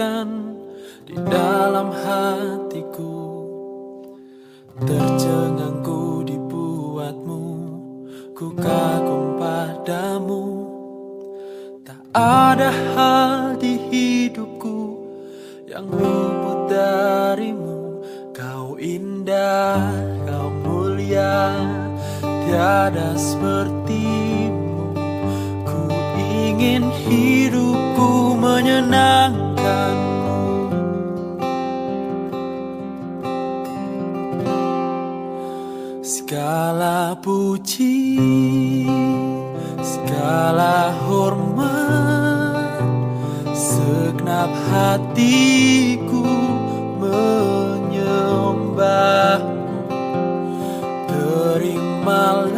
di dalam hatiku. Tercengang ku dibuatmu Ku kagum padamu. Tak ada hal di hidupku Yang luput darimu. Kau indah, kau mulia Tiada sepertimu Ku ingin hidupku menyenangkanmu Segala puji, segala hormat, segenap hatiku menyembahmu. Terimalah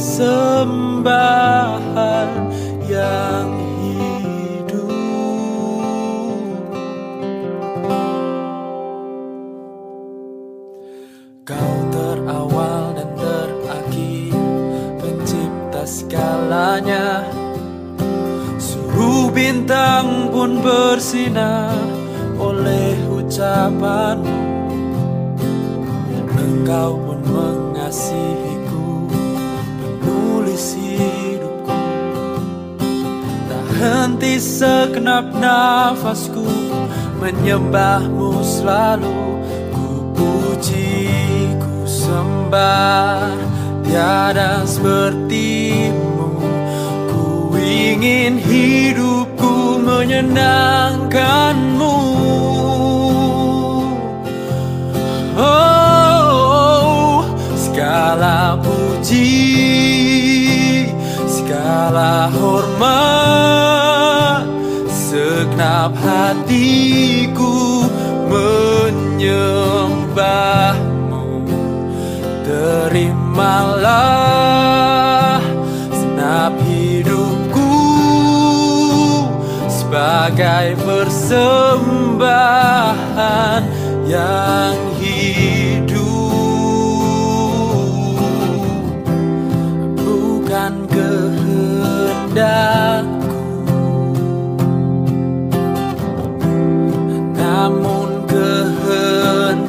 persembahan yang hidup. Kau terawal dan terakhir Pencipta segalanya Suruh bintang pun bersinar Oleh ucapanmu segenap nafasku Menyembahmu selalu. Ku puji, ku sembah Tiada sepertimu. Ku ingin hidupku menyenangkanmu. Oh, segala puji, segala hormat, segenap hatiku menyembahmu. Terimalah senap hidupku sebagai persembahan yang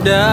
kehendakmu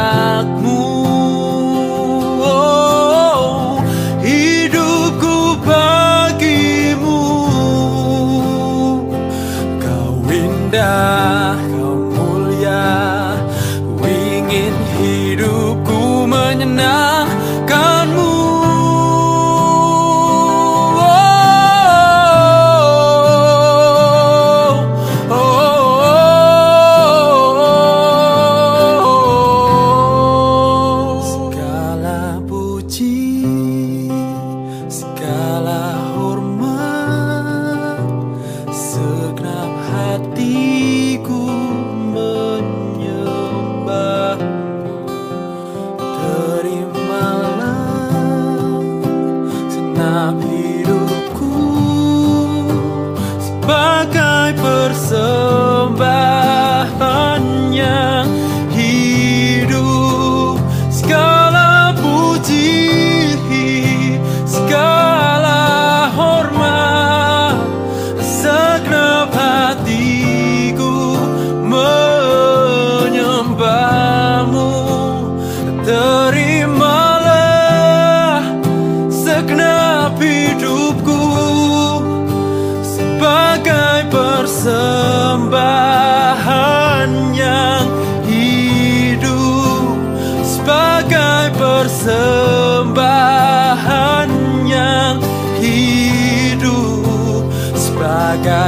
persembahan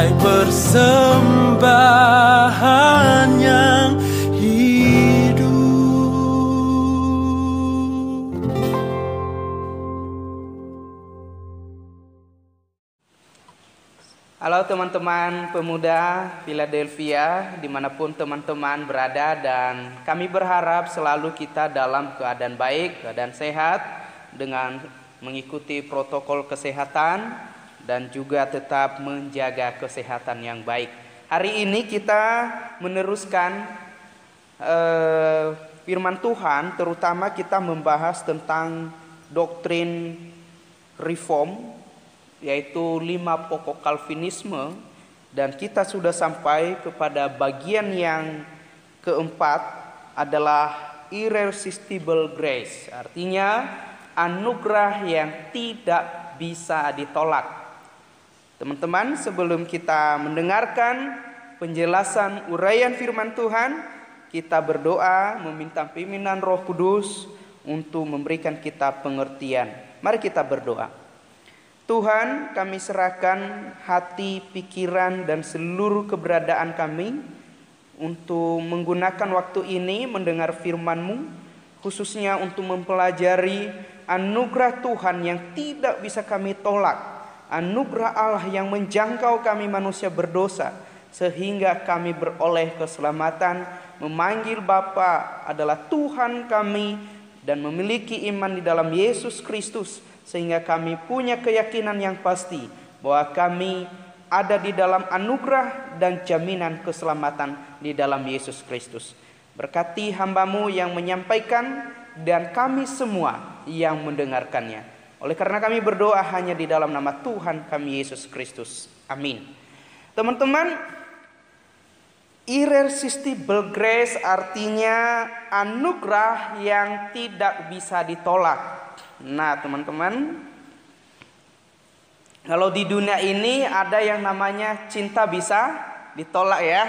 Sebagai persembahan yang hidup. Halo teman-teman pemuda Philadelphia di mana pun teman-teman berada dan kami berharap selalu kita dalam keadaan baik, keadaan sehat dengan mengikuti protokol kesehatan dan juga tetap menjaga kesehatan yang baik. Hari ini kita meneruskan eh, firman Tuhan terutama kita membahas tentang doktrin reform yaitu lima pokok Calvinisme dan kita sudah sampai kepada bagian yang keempat adalah irresistible grace artinya anugerah yang tidak bisa ditolak teman-teman sebelum kita mendengarkan penjelasan uraian firman Tuhan kita berdoa meminta pimpinan Roh Kudus untuk memberikan kita pengertian. Mari kita berdoa. Tuhan, kami serahkan hati, pikiran, dan seluruh keberadaan kami untuk menggunakan waktu ini mendengar firman-Mu, khususnya untuk mempelajari anugerah Tuhan yang tidak bisa kami tolak, anugerah Allah yang menjangkau kami manusia berdosa, sehingga kami beroleh keselamatan, memanggil Bapa adalah Tuhan kami, dan memiliki iman di dalam Yesus Kristus, sehingga kami punya keyakinan yang pasti bahwa kami ada di dalam anugerah dan jaminan keselamatan di dalam Yesus Kristus. Berkati hambamu yang menyampaikan dan kami semua yang mendengarkannya. Oleh karena kami berdoa hanya di dalam nama Tuhan kami Yesus Kristus. Amin. Teman-teman, irresistible grace artinya anugerah yang tidak bisa ditolak. Nah, teman-teman, kalau di dunia ini ada yang namanya cinta bisa ditolak ya.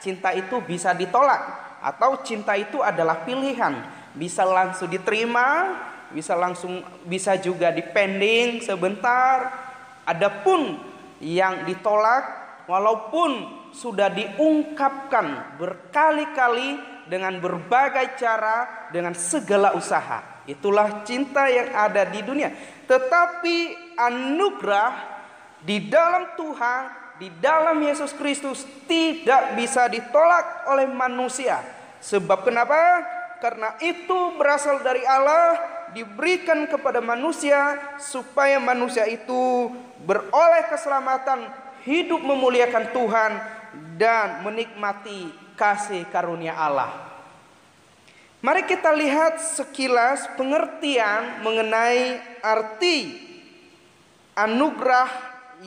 Cinta itu bisa ditolak atau cinta itu adalah pilihan, bisa langsung diterima, bisa langsung bisa juga dipending sebentar. Adapun yang ditolak walaupun sudah diungkapkan berkali-kali dengan berbagai cara dengan segala usaha. Itulah cinta yang ada di dunia. Tetapi anugerah di dalam Tuhan, di dalam Yesus Kristus tidak bisa ditolak oleh manusia. Sebab kenapa? Karena itu berasal dari Allah, diberikan kepada manusia supaya manusia itu beroleh keselamatan, hidup memuliakan Tuhan dan menikmati kasih karunia Allah. Mari kita lihat sekilas pengertian mengenai arti anugerah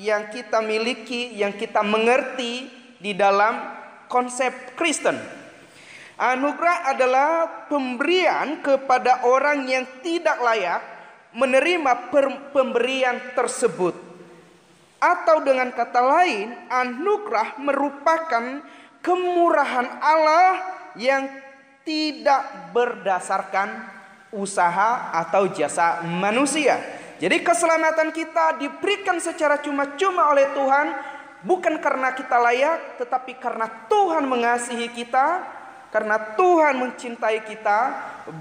yang kita miliki, yang kita mengerti di dalam konsep Kristen. Anugerah adalah pemberian kepada orang yang tidak layak menerima pemberian tersebut. Atau dengan kata lain, anugerah merupakan kemurahan Allah yang tidak berdasarkan usaha atau jasa manusia. Jadi keselamatan kita diberikan secara cuma-cuma oleh Tuhan bukan karena kita layak tetapi karena Tuhan mengasihi kita, karena Tuhan mencintai kita,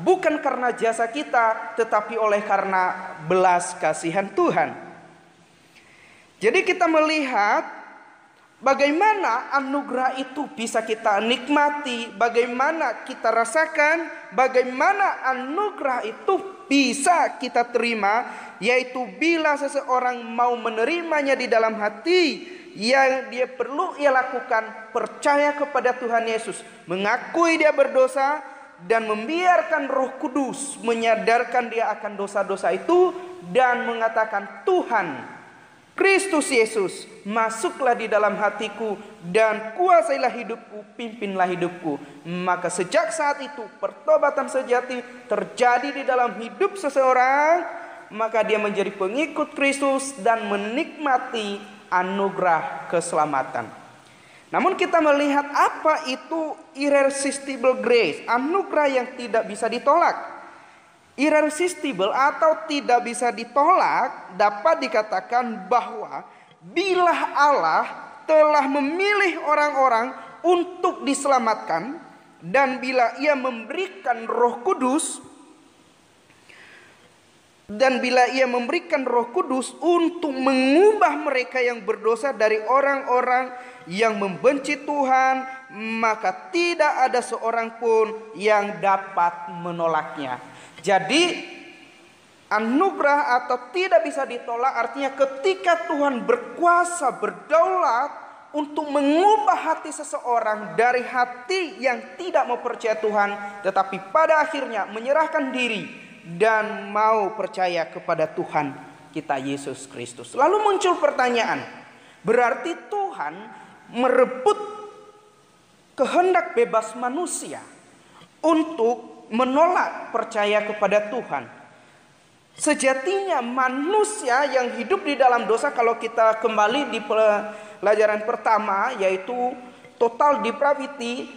bukan karena jasa kita tetapi oleh karena belas kasihan Tuhan. Jadi kita melihat Bagaimana anugerah itu bisa kita nikmati, bagaimana kita rasakan, bagaimana anugerah itu bisa kita terima, yaitu bila seseorang mau menerimanya di dalam hati, yang dia perlu ia lakukan percaya kepada Tuhan Yesus, mengakui dia berdosa dan membiarkan Roh Kudus menyadarkan dia akan dosa-dosa itu dan mengatakan Tuhan Kristus Yesus, masuklah di dalam hatiku dan kuasailah hidupku, pimpinlah hidupku. Maka sejak saat itu pertobatan sejati terjadi di dalam hidup seseorang, maka dia menjadi pengikut Kristus dan menikmati anugerah keselamatan. Namun kita melihat apa itu irresistible grace, anugerah yang tidak bisa ditolak irresistible atau tidak bisa ditolak dapat dikatakan bahwa bila Allah telah memilih orang-orang untuk diselamatkan dan bila ia memberikan Roh Kudus dan bila ia memberikan Roh Kudus untuk mengubah mereka yang berdosa dari orang-orang yang membenci Tuhan, maka tidak ada seorang pun yang dapat menolaknya. Jadi anugerah atau tidak bisa ditolak artinya ketika Tuhan berkuasa berdaulat untuk mengubah hati seseorang dari hati yang tidak mau percaya Tuhan tetapi pada akhirnya menyerahkan diri dan mau percaya kepada Tuhan. kita Yesus Kristus. Lalu muncul pertanyaan, berarti Tuhan merebut kehendak bebas manusia untuk menolak percaya kepada Tuhan. Sejatinya manusia yang hidup di dalam dosa kalau kita kembali di pelajaran pertama yaitu total depravity,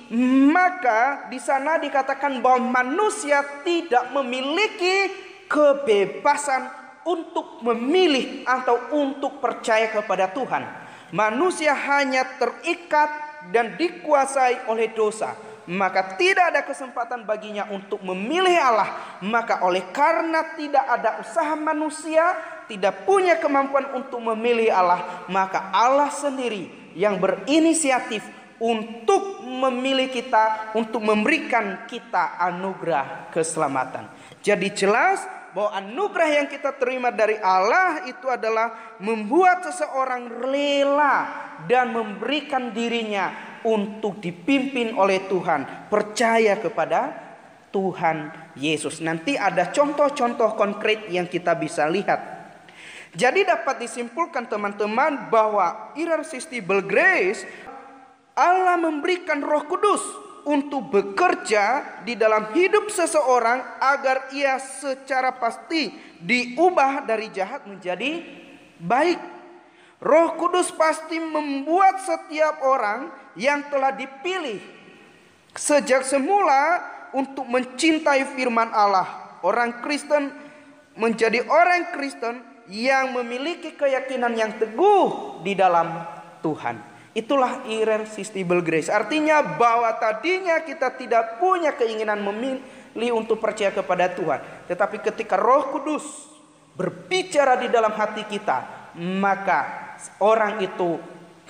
maka di sana dikatakan bahwa manusia tidak memiliki kebebasan untuk memilih atau untuk percaya kepada Tuhan. Manusia hanya terikat dan dikuasai oleh dosa. Maka tidak ada kesempatan baginya untuk memilih Allah. Maka oleh karena tidak ada usaha manusia, tidak punya kemampuan untuk memilih Allah, maka Allah sendiri yang berinisiatif untuk memilih kita, untuk memberikan kita anugerah keselamatan. Jadi jelas bahwa anugerah yang kita terima dari Allah itu adalah membuat seseorang rela dan memberikan dirinya untuk dipimpin oleh Tuhan, percaya kepada Tuhan Yesus. Nanti ada contoh-contoh konkret yang kita bisa lihat. Jadi dapat disimpulkan teman-teman bahwa irresistible grace Allah memberikan Roh Kudus untuk bekerja di dalam hidup seseorang agar ia secara pasti diubah dari jahat menjadi baik. Roh Kudus pasti membuat setiap orang yang telah dipilih sejak semula untuk mencintai firman Allah. Orang Kristen menjadi orang Kristen yang memiliki keyakinan yang teguh di dalam Tuhan. Itulah irresistible grace. Artinya bahwa tadinya kita tidak punya keinginan memilih untuk percaya kepada Tuhan. Tetapi ketika roh kudus berbicara di dalam hati kita. Maka orang itu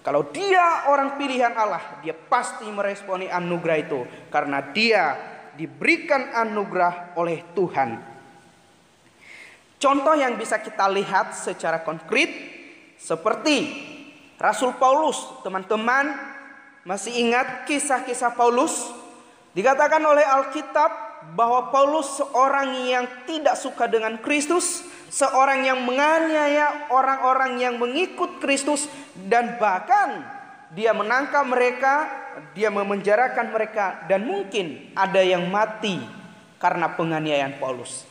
kalau dia orang pilihan Allah. Dia pasti meresponi anugerah itu. Karena dia diberikan anugerah oleh Tuhan. Contoh yang bisa kita lihat secara konkret seperti Rasul Paulus, teman-teman, masih ingat kisah-kisah Paulus? Dikatakan oleh Alkitab bahwa Paulus seorang yang tidak suka dengan Kristus, seorang yang menganiaya orang-orang yang mengikut Kristus dan bahkan dia menangkap mereka, dia memenjarakan mereka dan mungkin ada yang mati karena penganiayaan Paulus.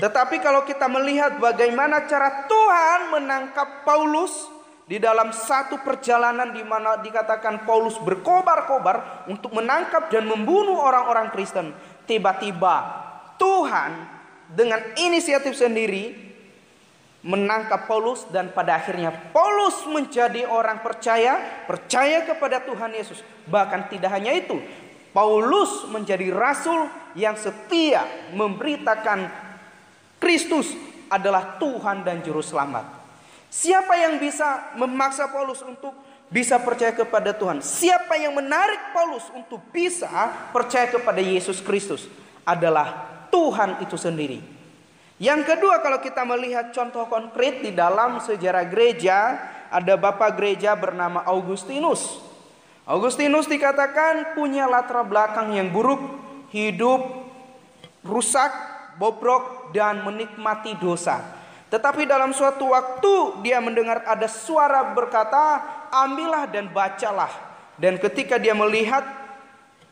Tetapi kalau kita melihat bagaimana cara Tuhan menangkap Paulus, di dalam satu perjalanan di mana dikatakan Paulus berkobar-kobar untuk menangkap dan membunuh orang-orang Kristen, tiba-tiba Tuhan dengan inisiatif sendiri menangkap Paulus dan pada akhirnya Paulus menjadi orang percaya, percaya kepada Tuhan Yesus. Bahkan tidak hanya itu, Paulus menjadi rasul yang setia memberitakan Kristus adalah Tuhan dan juru selamat. Siapa yang bisa memaksa Paulus untuk bisa percaya kepada Tuhan? Siapa yang menarik Paulus untuk bisa percaya kepada Yesus Kristus? Adalah Tuhan itu sendiri. Yang kedua kalau kita melihat contoh konkret di dalam sejarah gereja, ada bapak gereja bernama Augustinus. Augustinus dikatakan punya latar belakang yang buruk, hidup rusak, bobrok dan menikmati dosa. Tetapi dalam suatu waktu dia mendengar ada suara berkata, "Ambillah dan bacalah." Dan ketika dia melihat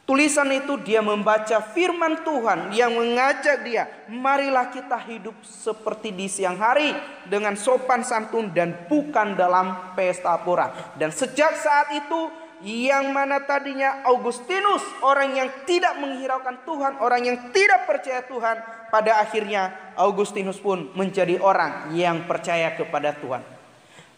tulisan itu, dia membaca firman Tuhan yang mengajak dia, "Marilah kita hidup seperti di siang hari dengan sopan santun dan bukan dalam pesta pora." Dan sejak saat itu yang mana tadinya Augustinus orang yang tidak menghiraukan Tuhan, orang yang tidak percaya Tuhan, pada akhirnya Augustinus pun menjadi orang yang percaya kepada Tuhan.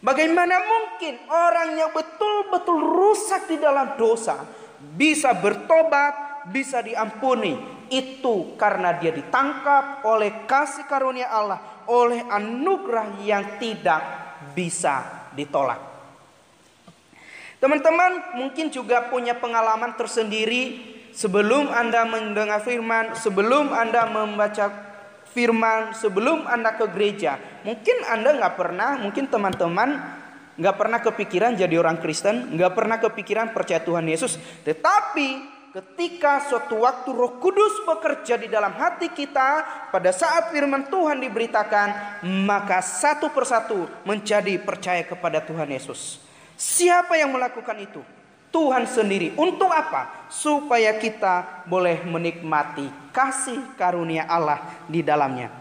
Bagaimana mungkin orang yang betul-betul rusak di dalam dosa bisa bertobat, bisa diampuni? Itu karena dia ditangkap oleh kasih karunia Allah, oleh anugerah yang tidak bisa ditolak. Teman-teman mungkin juga punya pengalaman tersendiri sebelum Anda mendengar firman, sebelum Anda membaca firman, sebelum Anda ke gereja. Mungkin Anda nggak pernah, mungkin teman-teman nggak pernah kepikiran jadi orang Kristen, nggak pernah kepikiran percaya Tuhan Yesus. Tetapi ketika suatu waktu Roh Kudus bekerja di dalam hati kita, pada saat firman Tuhan diberitakan, maka satu persatu menjadi percaya kepada Tuhan Yesus. Siapa yang melakukan itu? Tuhan sendiri. Untuk apa? Supaya kita boleh menikmati kasih karunia Allah di dalamnya.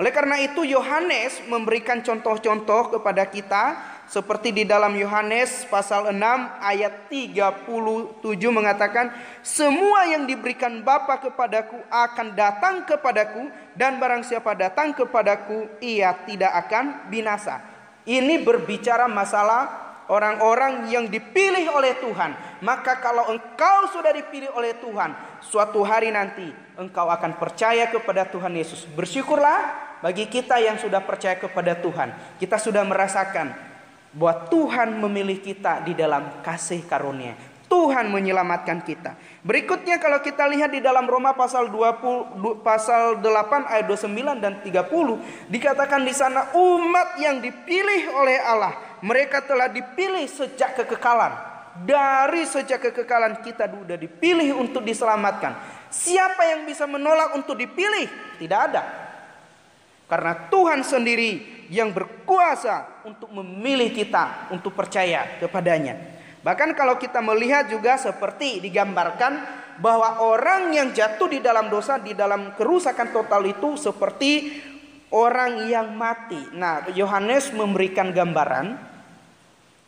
Oleh karena itu Yohanes memberikan contoh-contoh kepada kita seperti di dalam Yohanes pasal 6 ayat 37 mengatakan semua yang diberikan Bapa kepadaku akan datang kepadaku dan barang siapa datang kepadaku ia tidak akan binasa. Ini berbicara masalah orang-orang yang dipilih oleh Tuhan. Maka kalau engkau sudah dipilih oleh Tuhan, suatu hari nanti engkau akan percaya kepada Tuhan Yesus. Bersyukurlah bagi kita yang sudah percaya kepada Tuhan. Kita sudah merasakan bahwa Tuhan memilih kita di dalam kasih karunia. Tuhan menyelamatkan kita. Berikutnya kalau kita lihat di dalam Roma pasal 20 pasal 8 ayat 29 dan 30 dikatakan di sana umat yang dipilih oleh Allah, mereka telah dipilih sejak kekekalan. Dari sejak kekekalan kita sudah dipilih untuk diselamatkan. Siapa yang bisa menolak untuk dipilih? Tidak ada. Karena Tuhan sendiri yang berkuasa untuk memilih kita untuk percaya kepadanya. Bahkan kalau kita melihat juga seperti digambarkan bahwa orang yang jatuh di dalam dosa, di dalam kerusakan total itu seperti orang yang mati. Nah, Yohanes memberikan gambaran.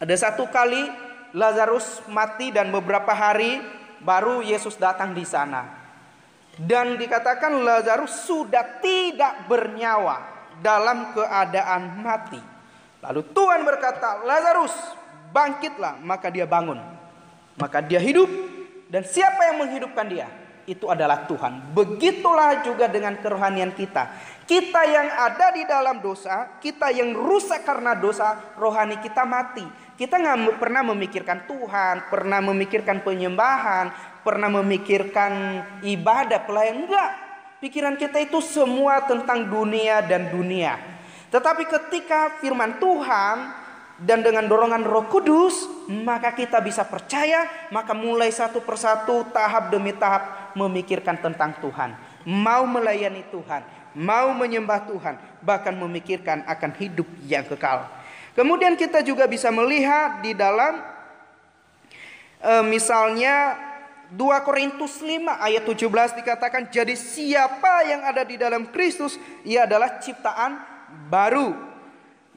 Ada satu kali Lazarus mati dan beberapa hari baru Yesus datang di sana. Dan dikatakan Lazarus sudah tidak bernyawa dalam keadaan mati. Lalu Tuhan berkata, "Lazarus, bangkitlah." Maka dia bangun. Maka dia hidup dan siapa yang menghidupkan dia? Itu adalah Tuhan. Begitulah juga dengan kerohanian kita. Kita yang ada di dalam dosa, kita yang rusak karena dosa, rohani kita mati. Kita nggak pernah memikirkan Tuhan, pernah memikirkan penyembahan, pernah memikirkan ibadah pelayan enggak. Pikiran kita itu semua tentang dunia dan dunia. Tetapi ketika firman Tuhan dan dengan dorongan Roh Kudus, maka kita bisa percaya, maka mulai satu persatu, tahap demi tahap memikirkan tentang Tuhan, mau melayani Tuhan, mau menyembah Tuhan, bahkan memikirkan akan hidup yang kekal. Kemudian kita juga bisa melihat di dalam e, misalnya 2 Korintus 5 ayat 17 dikatakan jadi siapa yang ada di dalam Kristus ia adalah ciptaan baru.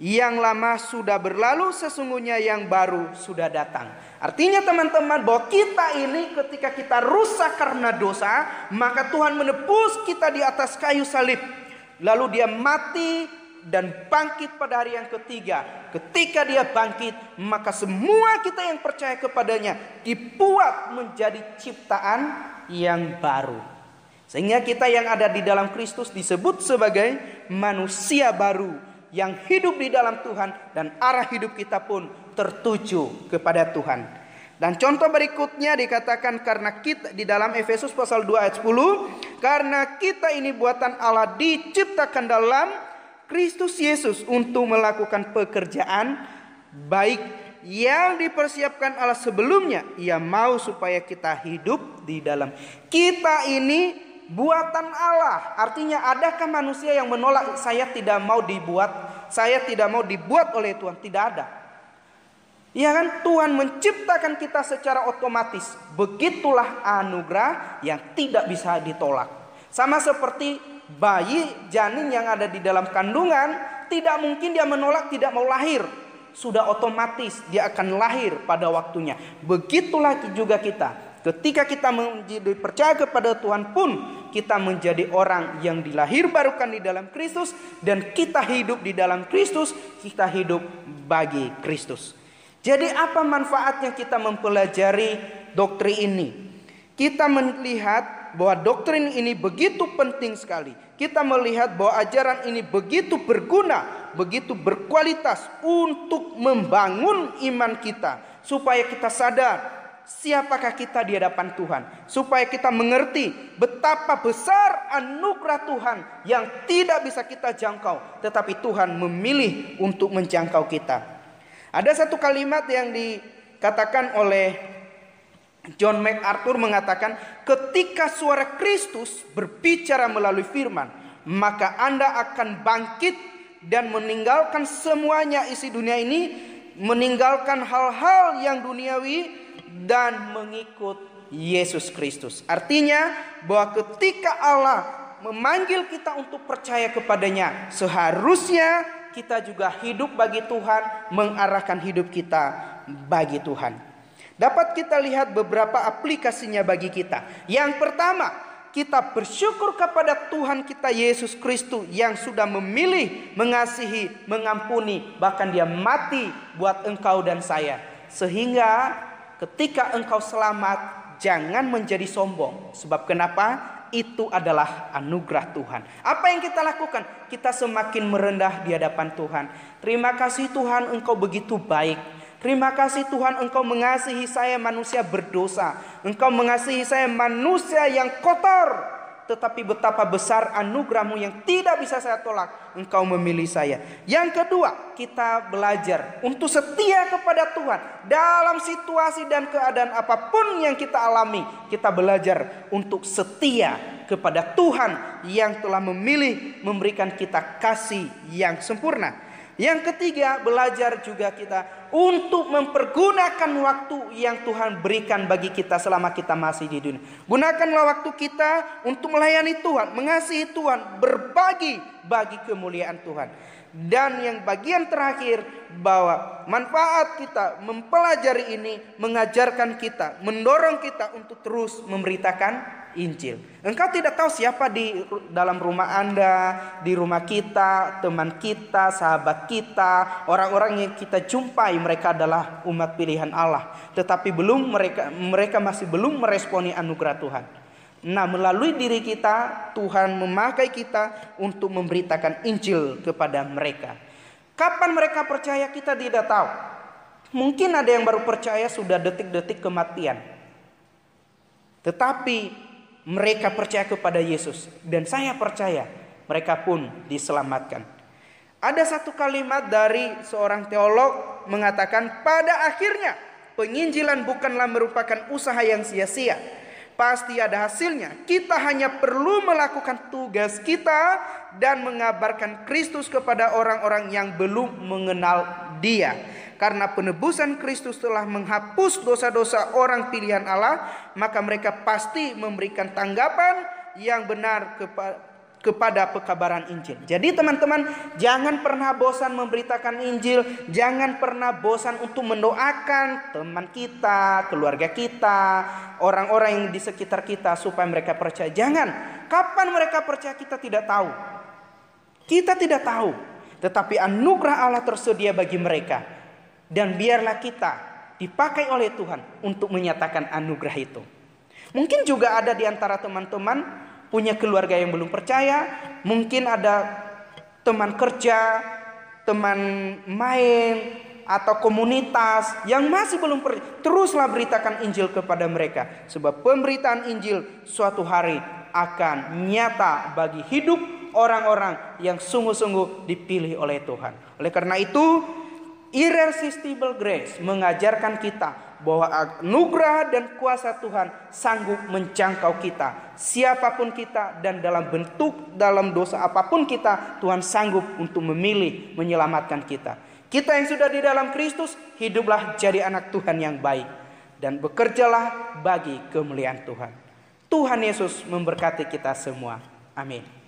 Yang lama sudah berlalu sesungguhnya yang baru sudah datang. Artinya teman-teman bahwa kita ini ketika kita rusak karena dosa, maka Tuhan menebus kita di atas kayu salib. Lalu dia mati dan bangkit pada hari yang ketiga. Ketika dia bangkit, maka semua kita yang percaya kepadanya dibuat menjadi ciptaan yang baru. Sehingga kita yang ada di dalam Kristus disebut sebagai manusia baru yang hidup di dalam Tuhan dan arah hidup kita pun tertuju kepada Tuhan. Dan contoh berikutnya dikatakan karena kita di dalam Efesus pasal 2 ayat 10 karena kita ini buatan Allah diciptakan dalam Kristus Yesus untuk melakukan pekerjaan baik yang dipersiapkan Allah sebelumnya. Ia mau supaya kita hidup di dalam kita ini buatan Allah. Artinya adakah manusia yang menolak saya tidak mau dibuat, saya tidak mau dibuat oleh Tuhan? Tidak ada. Ya kan Tuhan menciptakan kita secara otomatis. Begitulah anugerah yang tidak bisa ditolak. Sama seperti bayi janin yang ada di dalam kandungan tidak mungkin dia menolak tidak mau lahir. Sudah otomatis dia akan lahir pada waktunya. Begitulah juga kita. Ketika kita menjadi percaya kepada Tuhan pun kita menjadi orang yang dilahir barukan di dalam Kristus dan kita hidup di dalam Kristus, kita hidup bagi Kristus. Jadi apa manfaatnya kita mempelajari doktrin ini? Kita melihat bahwa doktrin ini begitu penting sekali. Kita melihat bahwa ajaran ini begitu berguna, begitu berkualitas untuk membangun iman kita supaya kita sadar siapakah kita di hadapan Tuhan, supaya kita mengerti betapa besar anugerah Tuhan yang tidak bisa kita jangkau, tetapi Tuhan memilih untuk menjangkau kita. Ada satu kalimat yang dikatakan oleh John MacArthur mengatakan, ketika suara Kristus berbicara melalui firman, maka Anda akan bangkit dan meninggalkan semuanya isi dunia ini, meninggalkan hal-hal yang duniawi dan mengikut Yesus Kristus. Artinya bahwa ketika Allah memanggil kita untuk percaya kepadanya, seharusnya kita juga hidup bagi Tuhan, mengarahkan hidup kita bagi Tuhan. Dapat kita lihat beberapa aplikasinya bagi kita. Yang pertama, kita bersyukur kepada Tuhan kita Yesus Kristus yang sudah memilih, mengasihi, mengampuni, bahkan dia mati buat engkau dan saya. Sehingga ketika engkau selamat, jangan menjadi sombong. Sebab kenapa? Itu adalah anugerah Tuhan. Apa yang kita lakukan? Kita semakin merendah di hadapan Tuhan. Terima kasih Tuhan, engkau begitu baik. Terima kasih Tuhan engkau mengasihi saya manusia berdosa. Engkau mengasihi saya manusia yang kotor. Tetapi betapa besar anugerahmu yang tidak bisa saya tolak. Engkau memilih saya. Yang kedua, kita belajar untuk setia kepada Tuhan. Dalam situasi dan keadaan apa pun yang kita alami. Kita belajar untuk setia kepada Tuhan yang telah memilih memberikan kita kasih yang sempurna. Yang ketiga, belajar juga kita untuk mempergunakan waktu yang Tuhan berikan bagi kita selama kita masih di dunia. Gunakanlah waktu kita untuk melayani Tuhan, mengasihi Tuhan, berbagi bagi kemuliaan Tuhan. Dan yang bagian terakhir bahwa manfaat kita mempelajari ini mengajarkan kita, mendorong kita untuk terus memberitakan Injil. Engkau tidak tahu siapa di dalam rumah Anda, di rumah kita, teman kita, sahabat kita, orang-orang yang kita jumpai mereka adalah umat pilihan Allah, tetapi belum mereka mereka masih belum meresponi anugerah Tuhan. Nah, melalui diri kita Tuhan memakai kita untuk memberitakan Injil kepada mereka. Kapan mereka percaya kita tidak tahu. Mungkin ada yang baru percaya sudah detik-detik kematian. Tetapi mereka percaya kepada Yesus dan saya percaya mereka pun diselamatkan. Ada satu kalimat dari seorang teolog mengatakan pada akhirnya penginjilan bukanlah merupakan usaha yang sia-sia. Pasti ada hasilnya. Kita hanya perlu melakukan tugas kita dan mengabarkan Kristus kepada orang-orang yang belum mengenal Dia karena penebusan Kristus telah menghapus dosa-dosa orang pilihan Allah, maka mereka pasti memberikan tanggapan yang benar kepada kepada pekabaran Injil. Jadi teman-teman jangan pernah bosan memberitakan Injil, jangan pernah bosan untuk mendoakan teman kita, keluarga kita, orang-orang yang di sekitar kita supaya mereka percaya. Jangan. Kapan mereka percaya kita tidak tahu. Kita tidak tahu, tetapi anugerah Allah tersedia bagi mereka. Dan biarlah kita dipakai oleh Tuhan untuk menyatakan anugerah itu. Mungkin juga ada di antara teman-teman punya keluarga yang belum percaya, mungkin ada teman kerja, teman main, atau komunitas yang masih belum percaya. Teruslah beritakan Injil kepada mereka. Sebab pemberitaan Injil suatu hari akan nyata bagi hidup orang-orang yang sungguh-sungguh dipilih oleh Tuhan. Oleh karena itu, Irresistible grace mengajarkan kita bahwa anugerah dan kuasa Tuhan sanggup menjangkau kita, siapa pun kita dan dalam bentuk dalam dosa apa pun kita, Tuhan sanggup untuk memilih menyelamatkan kita. Kita yang sudah di dalam Kristus, hiduplah jadi anak Tuhan yang baik dan bekerjalah bagi kemuliaan Tuhan. Tuhan Yesus memberkati kita semua. Amin.